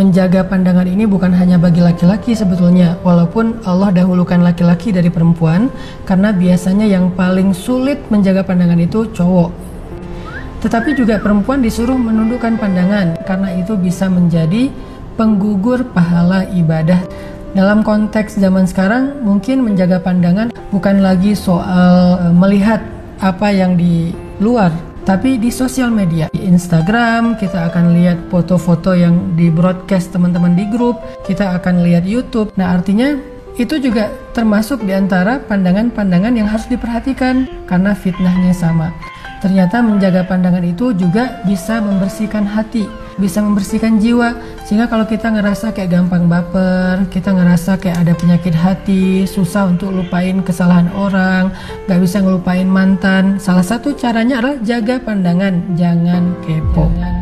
menjaga pandangan ini bukan hanya bagi laki-laki sebetulnya, walaupun Allah dahulukan laki-laki dari perempuan, karena biasanya yang paling sulit menjaga pandangan itu cowok. Tetapi juga perempuan disuruh menundukkan pandangan, karena itu bisa menjadi penggugur pahala ibadah. Dalam konteks zaman sekarang, mungkin menjaga pandangan bukan lagi soal eh, melihat apa yang di luar, tapi di sosial media, di Instagram kita akan lihat foto-foto yang di broadcast teman-teman di grup, kita akan lihat YouTube. Nah, artinya itu juga termasuk di antara pandangan-pandangan yang harus diperhatikan karena fitnahnya sama. Ternyata menjaga pandangan itu juga bisa membersihkan hati, bisa membersihkan jiwa. Sehingga kalau kita ngerasa kayak gampang baper, kita ngerasa kayak ada penyakit hati, susah untuk lupain kesalahan orang, gak bisa ngelupain mantan. Salah satu caranya adalah jaga pandangan, jangan kepo. Jangan kepo.